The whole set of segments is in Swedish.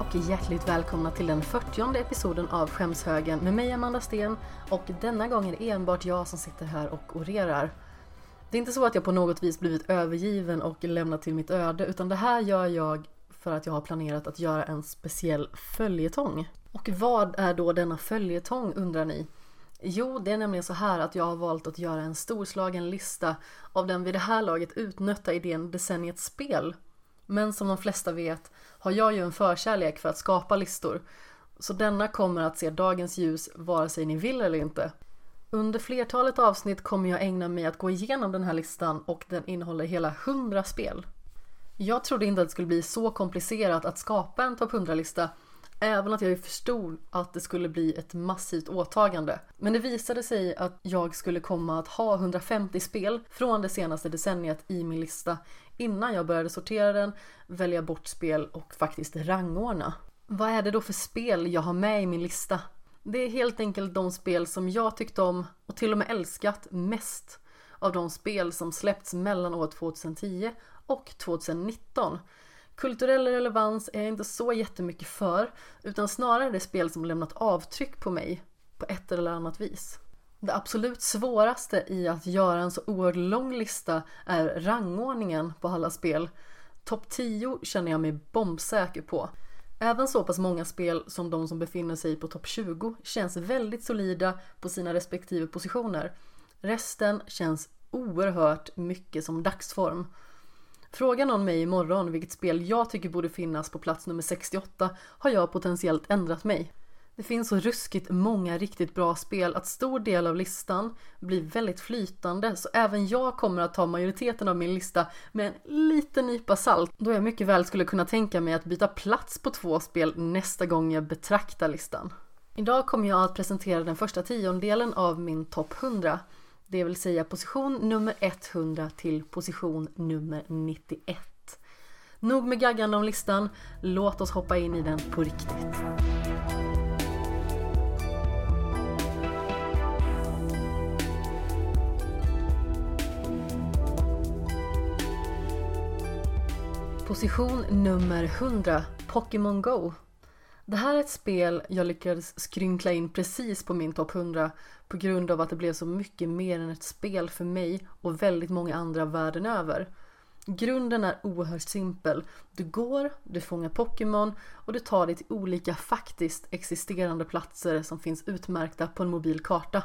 Och hjärtligt välkomna till den 40 episoden av Skämshögen med mig Amanda Sten och denna gång är det enbart jag som sitter här och orerar. Det är inte så att jag på något vis blivit övergiven och lämnat till mitt öde utan det här gör jag för att jag har planerat att göra en speciell följetong. Och vad är då denna följetong undrar ni? Jo, det är nämligen så här att jag har valt att göra en storslagen lista av den vid det här laget utnötta idén decenniets spel. Men som de flesta vet har jag ju en förkärlek för att skapa listor. Så denna kommer att se dagens ljus vare sig ni vill eller inte. Under flertalet avsnitt kommer jag ägna mig att gå igenom den här listan och den innehåller hela 100 spel. Jag trodde inte att det skulle bli så komplicerat att skapa en topp 100-lista Även att jag förstod att det skulle bli ett massivt åtagande. Men det visade sig att jag skulle komma att ha 150 spel från det senaste decenniet i min lista innan jag började sortera den, välja bort spel och faktiskt rangordna. Vad är det då för spel jag har med i min lista? Det är helt enkelt de spel som jag tyckt om och till och med älskat mest av de spel som släppts mellan år 2010 och 2019. Kulturell relevans är jag inte så jättemycket för, utan snarare det spel som lämnat avtryck på mig på ett eller annat vis. Det absolut svåraste i att göra en så oerhört lång lista är rangordningen på alla spel. Topp 10 känner jag mig bombsäker på. Även så pass många spel som de som befinner sig på topp 20 känns väldigt solida på sina respektive positioner. Resten känns oerhört mycket som dagsform. Fråga någon mig imorgon vilket spel jag tycker borde finnas på plats nummer 68 har jag potentiellt ändrat mig. Det finns så ruskigt många riktigt bra spel att stor del av listan blir väldigt flytande så även jag kommer att ta majoriteten av min lista med en liten nypa salt då jag mycket väl skulle kunna tänka mig att byta plats på två spel nästa gång jag betraktar listan. Idag kommer jag att presentera den första tiondelen av min topp 100 det vill säga position nummer 100 till position nummer 91. Nog med gaggande om listan, låt oss hoppa in i den på riktigt. Position nummer 100, Pokémon Go. Det här är ett spel jag lyckades skrynkla in precis på min topp 100 på grund av att det blev så mycket mer än ett spel för mig och väldigt många andra världen över. Grunden är oerhört simpel. Du går, du fångar Pokémon och du tar dig till olika faktiskt existerande platser som finns utmärkta på en mobil karta.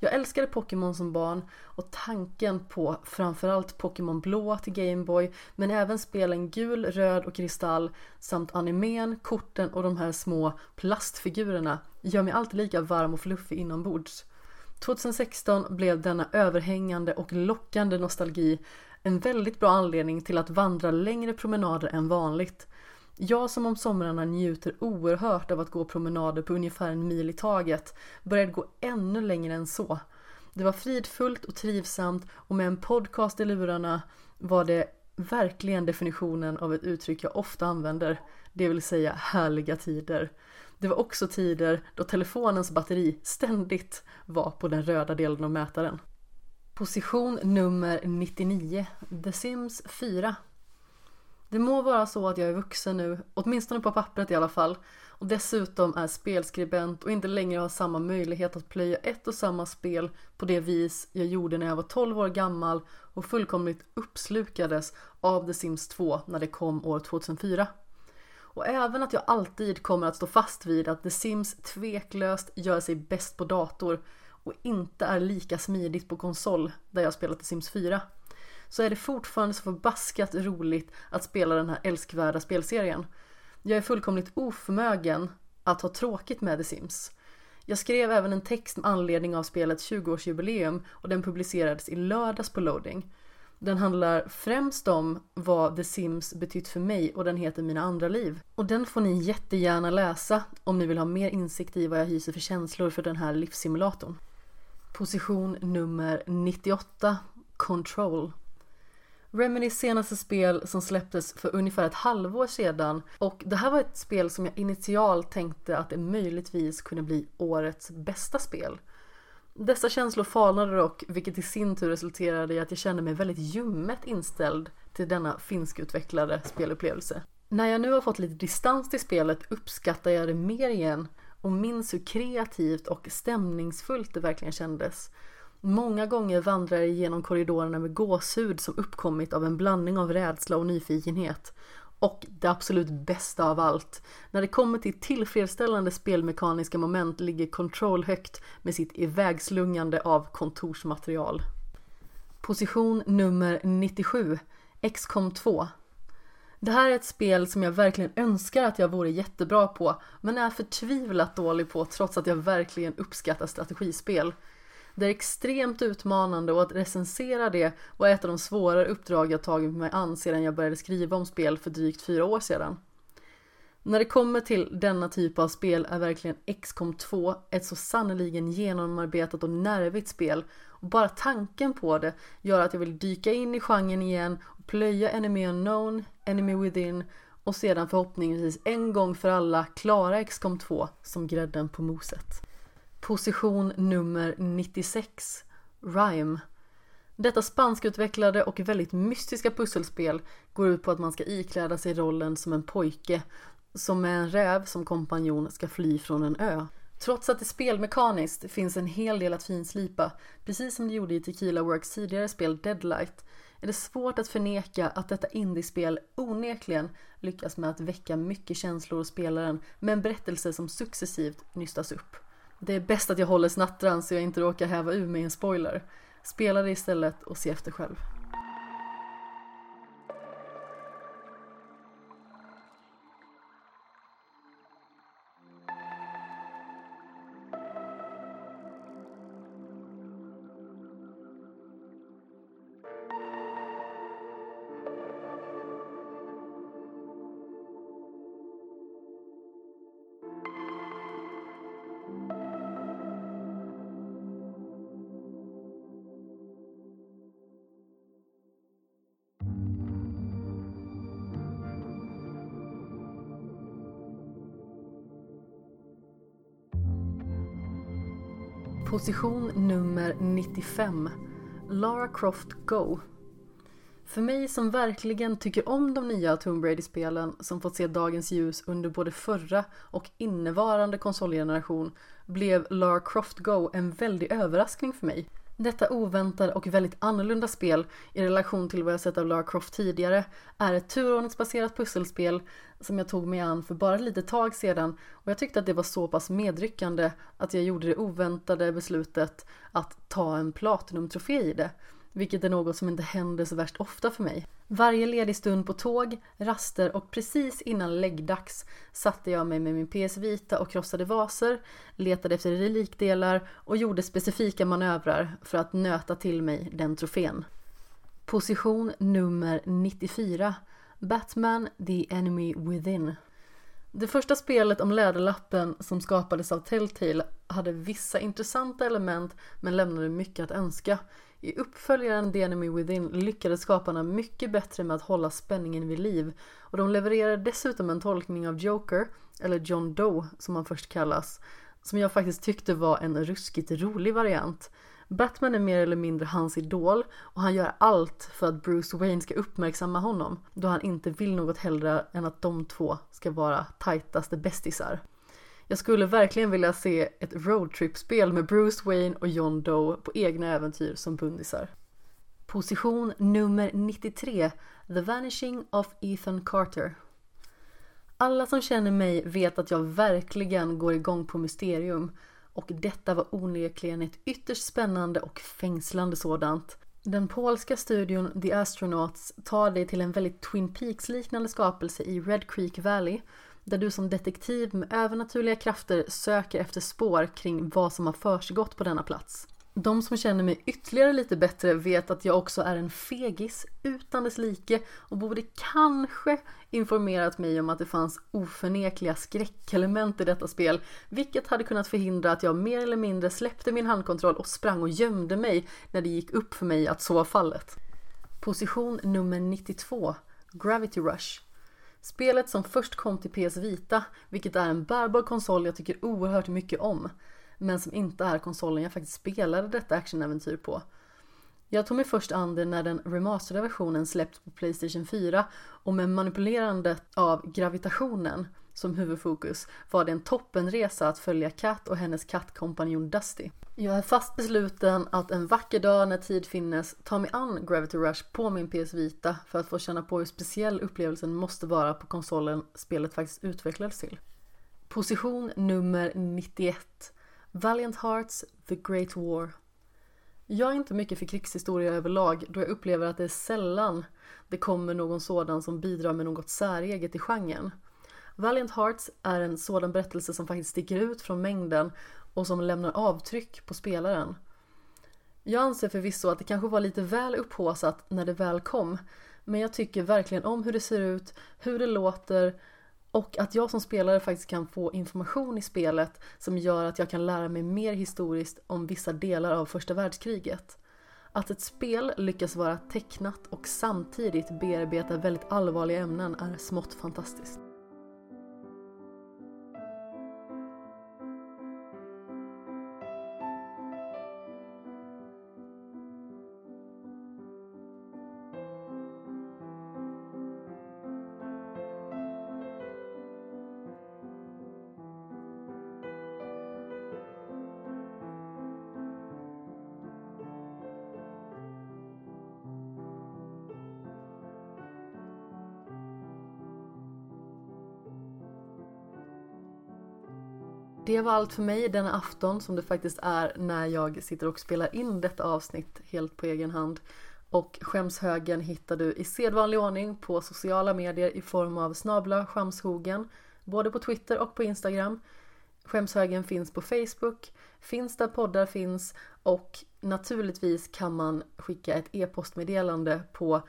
Jag älskade Pokémon som barn och tanken på framförallt Pokémon blå till Gameboy men även spelen gul, röd och kristall samt animen, korten och de här små plastfigurerna gör mig alltid lika varm och fluffig inombords. 2016 blev denna överhängande och lockande nostalgi en väldigt bra anledning till att vandra längre promenader än vanligt jag som om somrarna njuter oerhört av att gå promenader på ungefär en mil i taget började gå ännu längre än så. Det var fridfullt och trivsamt och med en podcast i lurarna var det verkligen definitionen av ett uttryck jag ofta använder, det vill säga härliga tider. Det var också tider då telefonens batteri ständigt var på den röda delen av mätaren. Position nummer 99, The Sims 4 det må vara så att jag är vuxen nu, åtminstone på pappret i alla fall, och dessutom är spelskribent och inte längre har samma möjlighet att plöja ett och samma spel på det vis jag gjorde när jag var 12 år gammal och fullkomligt uppslukades av The Sims 2 när det kom år 2004. Och även att jag alltid kommer att stå fast vid att The Sims tveklöst gör sig bäst på dator och inte är lika smidigt på konsol där jag spelat The Sims 4 så är det fortfarande så förbaskat roligt att spela den här älskvärda spelserien. Jag är fullkomligt oförmögen att ha tråkigt med The Sims. Jag skrev även en text med anledning av spelets 20-årsjubileum och den publicerades i lördags på loading. Den handlar främst om vad The Sims betytt för mig och den heter Mina andra liv. Och den får ni jättegärna läsa om ni vill ha mer insikt i vad jag hyser för känslor för den här livssimulatorn. Position nummer 98 Control Remedys senaste spel som släpptes för ungefär ett halvår sedan och det här var ett spel som jag initialt tänkte att det möjligtvis kunde bli årets bästa spel. Dessa känslor falnade dock, vilket i sin tur resulterade i att jag kände mig väldigt ljummet inställd till denna finskutvecklade spelupplevelse. När jag nu har fått lite distans till spelet uppskattar jag det mer igen och minns hur kreativt och stämningsfullt det verkligen kändes. Många gånger vandrar jag genom korridorerna med gåshud som uppkommit av en blandning av rädsla och nyfikenhet. Och det absolut bästa av allt, när det kommer till tillfredsställande spelmekaniska moment ligger Control högt med sitt ivägslungande av kontorsmaterial. Position nummer 97, XCOM 2. Det här är ett spel som jag verkligen önskar att jag vore jättebra på, men är förtvivlat dålig på trots att jag verkligen uppskattar strategispel. Det är extremt utmanande och att recensera det var ett av de svårare uppdrag jag tagit mig an sedan jag började skriva om spel för drygt fyra år sedan. När det kommer till denna typ av spel är verkligen XCOM 2 ett så sannoliken genomarbetat och nervigt spel och bara tanken på det gör att jag vill dyka in i genren igen och plöja Enemy Unknown, Enemy Within och sedan förhoppningsvis en gång för alla klara XCOM 2 som grädden på moset. Position nummer 96 Rhyme Detta spanskutvecklade och väldigt mystiska pusselspel går ut på att man ska ikläda sig rollen som en pojke som med en räv som kompanjon ska fly från en ö. Trots att det spelmekaniskt finns en hel del att finslipa, precis som det gjorde i Tequila Works tidigare spel Deadlight, är det svårt att förneka att detta indiespel onekligen lyckas med att väcka mycket känslor hos spelaren med en berättelse som successivt nystas upp. Det är bäst att jag håller snattran så jag inte råkar häva ur mig en spoiler. Spela det istället och se efter själv. Position nummer 95 Lara Croft Go För mig som verkligen tycker om de nya Tomb Raider-spelen som fått se dagens ljus under både förra och innevarande konsolgeneration blev Lara Croft Go en väldig överraskning för mig. Detta oväntade och väldigt annorlunda spel i relation till vad jag sett av Lara Croft tidigare är ett turordningsbaserat pusselspel som jag tog mig an för bara ett litet tag sedan och jag tyckte att det var så pass medryckande att jag gjorde det oväntade beslutet att ta en platinumtrofé i det. Vilket är något som inte händer så värst ofta för mig. Varje ledig stund på tåg, raster och precis innan läggdags satte jag mig med min PS Vita och krossade vaser, letade efter relikdelar och gjorde specifika manövrar för att nöta till mig den trofén. Position nummer 94 Batman The Enemy Within det första spelet om Läderlappen som skapades av Telltale hade vissa intressanta element men lämnade mycket att önska. I uppföljaren The Enemy Within lyckades skaparna mycket bättre med att hålla spänningen vid liv och de levererade dessutom en tolkning av Joker, eller John Doe som han först kallas, som jag faktiskt tyckte var en ruskigt rolig variant. Batman är mer eller mindre hans idol och han gör allt för att Bruce Wayne ska uppmärksamma honom då han inte vill något hellre än att de två ska vara tajtaste bästisar. Jag skulle verkligen vilja se ett roadtrip-spel med Bruce Wayne och John Doe på egna äventyr som bundisar. Position nummer 93 The Vanishing of Ethan Carter Alla som känner mig vet att jag verkligen går igång på mysterium och detta var onekligen ett ytterst spännande och fängslande sådant. Den polska studion The Astronauts tar dig till en väldigt Twin Peaks-liknande skapelse i Red Creek Valley där du som detektiv med övernaturliga krafter söker efter spår kring vad som har försiggått på denna plats. De som känner mig ytterligare lite bättre vet att jag också är en fegis utan dess like och borde kanske informerat mig om att det fanns oförnekliga skräckelement i detta spel, vilket hade kunnat förhindra att jag mer eller mindre släppte min handkontroll och sprang och gömde mig när det gick upp för mig att så var fallet. Position nummer 92 Gravity Rush Spelet som först kom till PS Vita, vilket är en bärbar konsol jag tycker oerhört mycket om men som inte är konsolen jag faktiskt spelade detta actionäventyr på. Jag tog mig först an det när den remasterade versionen släppts på Playstation 4 och med manipulerandet av gravitationen som huvudfokus var det en toppenresa att följa Kat och hennes kattkompanjon Dusty. Jag är fast besluten att en vacker dag när tid finnes ta mig an Gravity Rush på min PS Vita för att få känna på hur speciell upplevelsen måste vara på konsolen spelet faktiskt utvecklades till. Position nummer 91 Valiant Hearts The Great War Jag är inte mycket för krigshistoria överlag då jag upplever att det är sällan det kommer någon sådan som bidrar med något säreget i genren. Valiant Hearts är en sådan berättelse som faktiskt sticker ut från mängden och som lämnar avtryck på spelaren. Jag anser förvisso att det kanske var lite väl upphåsat när det väl kom men jag tycker verkligen om hur det ser ut, hur det låter och att jag som spelare faktiskt kan få information i spelet som gör att jag kan lära mig mer historiskt om vissa delar av första världskriget. Att ett spel lyckas vara tecknat och samtidigt bearbeta väldigt allvarliga ämnen är smått fantastiskt. Det var allt för mig denna afton som det faktiskt är när jag sitter och spelar in detta avsnitt helt på egen hand. Och skämshögen hittar du i sedvanlig ordning på sociala medier i form av snabla skamshogen både på Twitter och på Instagram. Skämshögen finns på Facebook, finns där poddar finns och naturligtvis kan man skicka ett e-postmeddelande på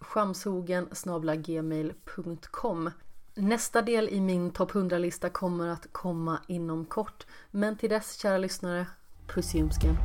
skamshogen gmail.com Nästa del i min topp 100-lista kommer att komma inom kort. Men till dess, kära lyssnare, puss i ljumsken.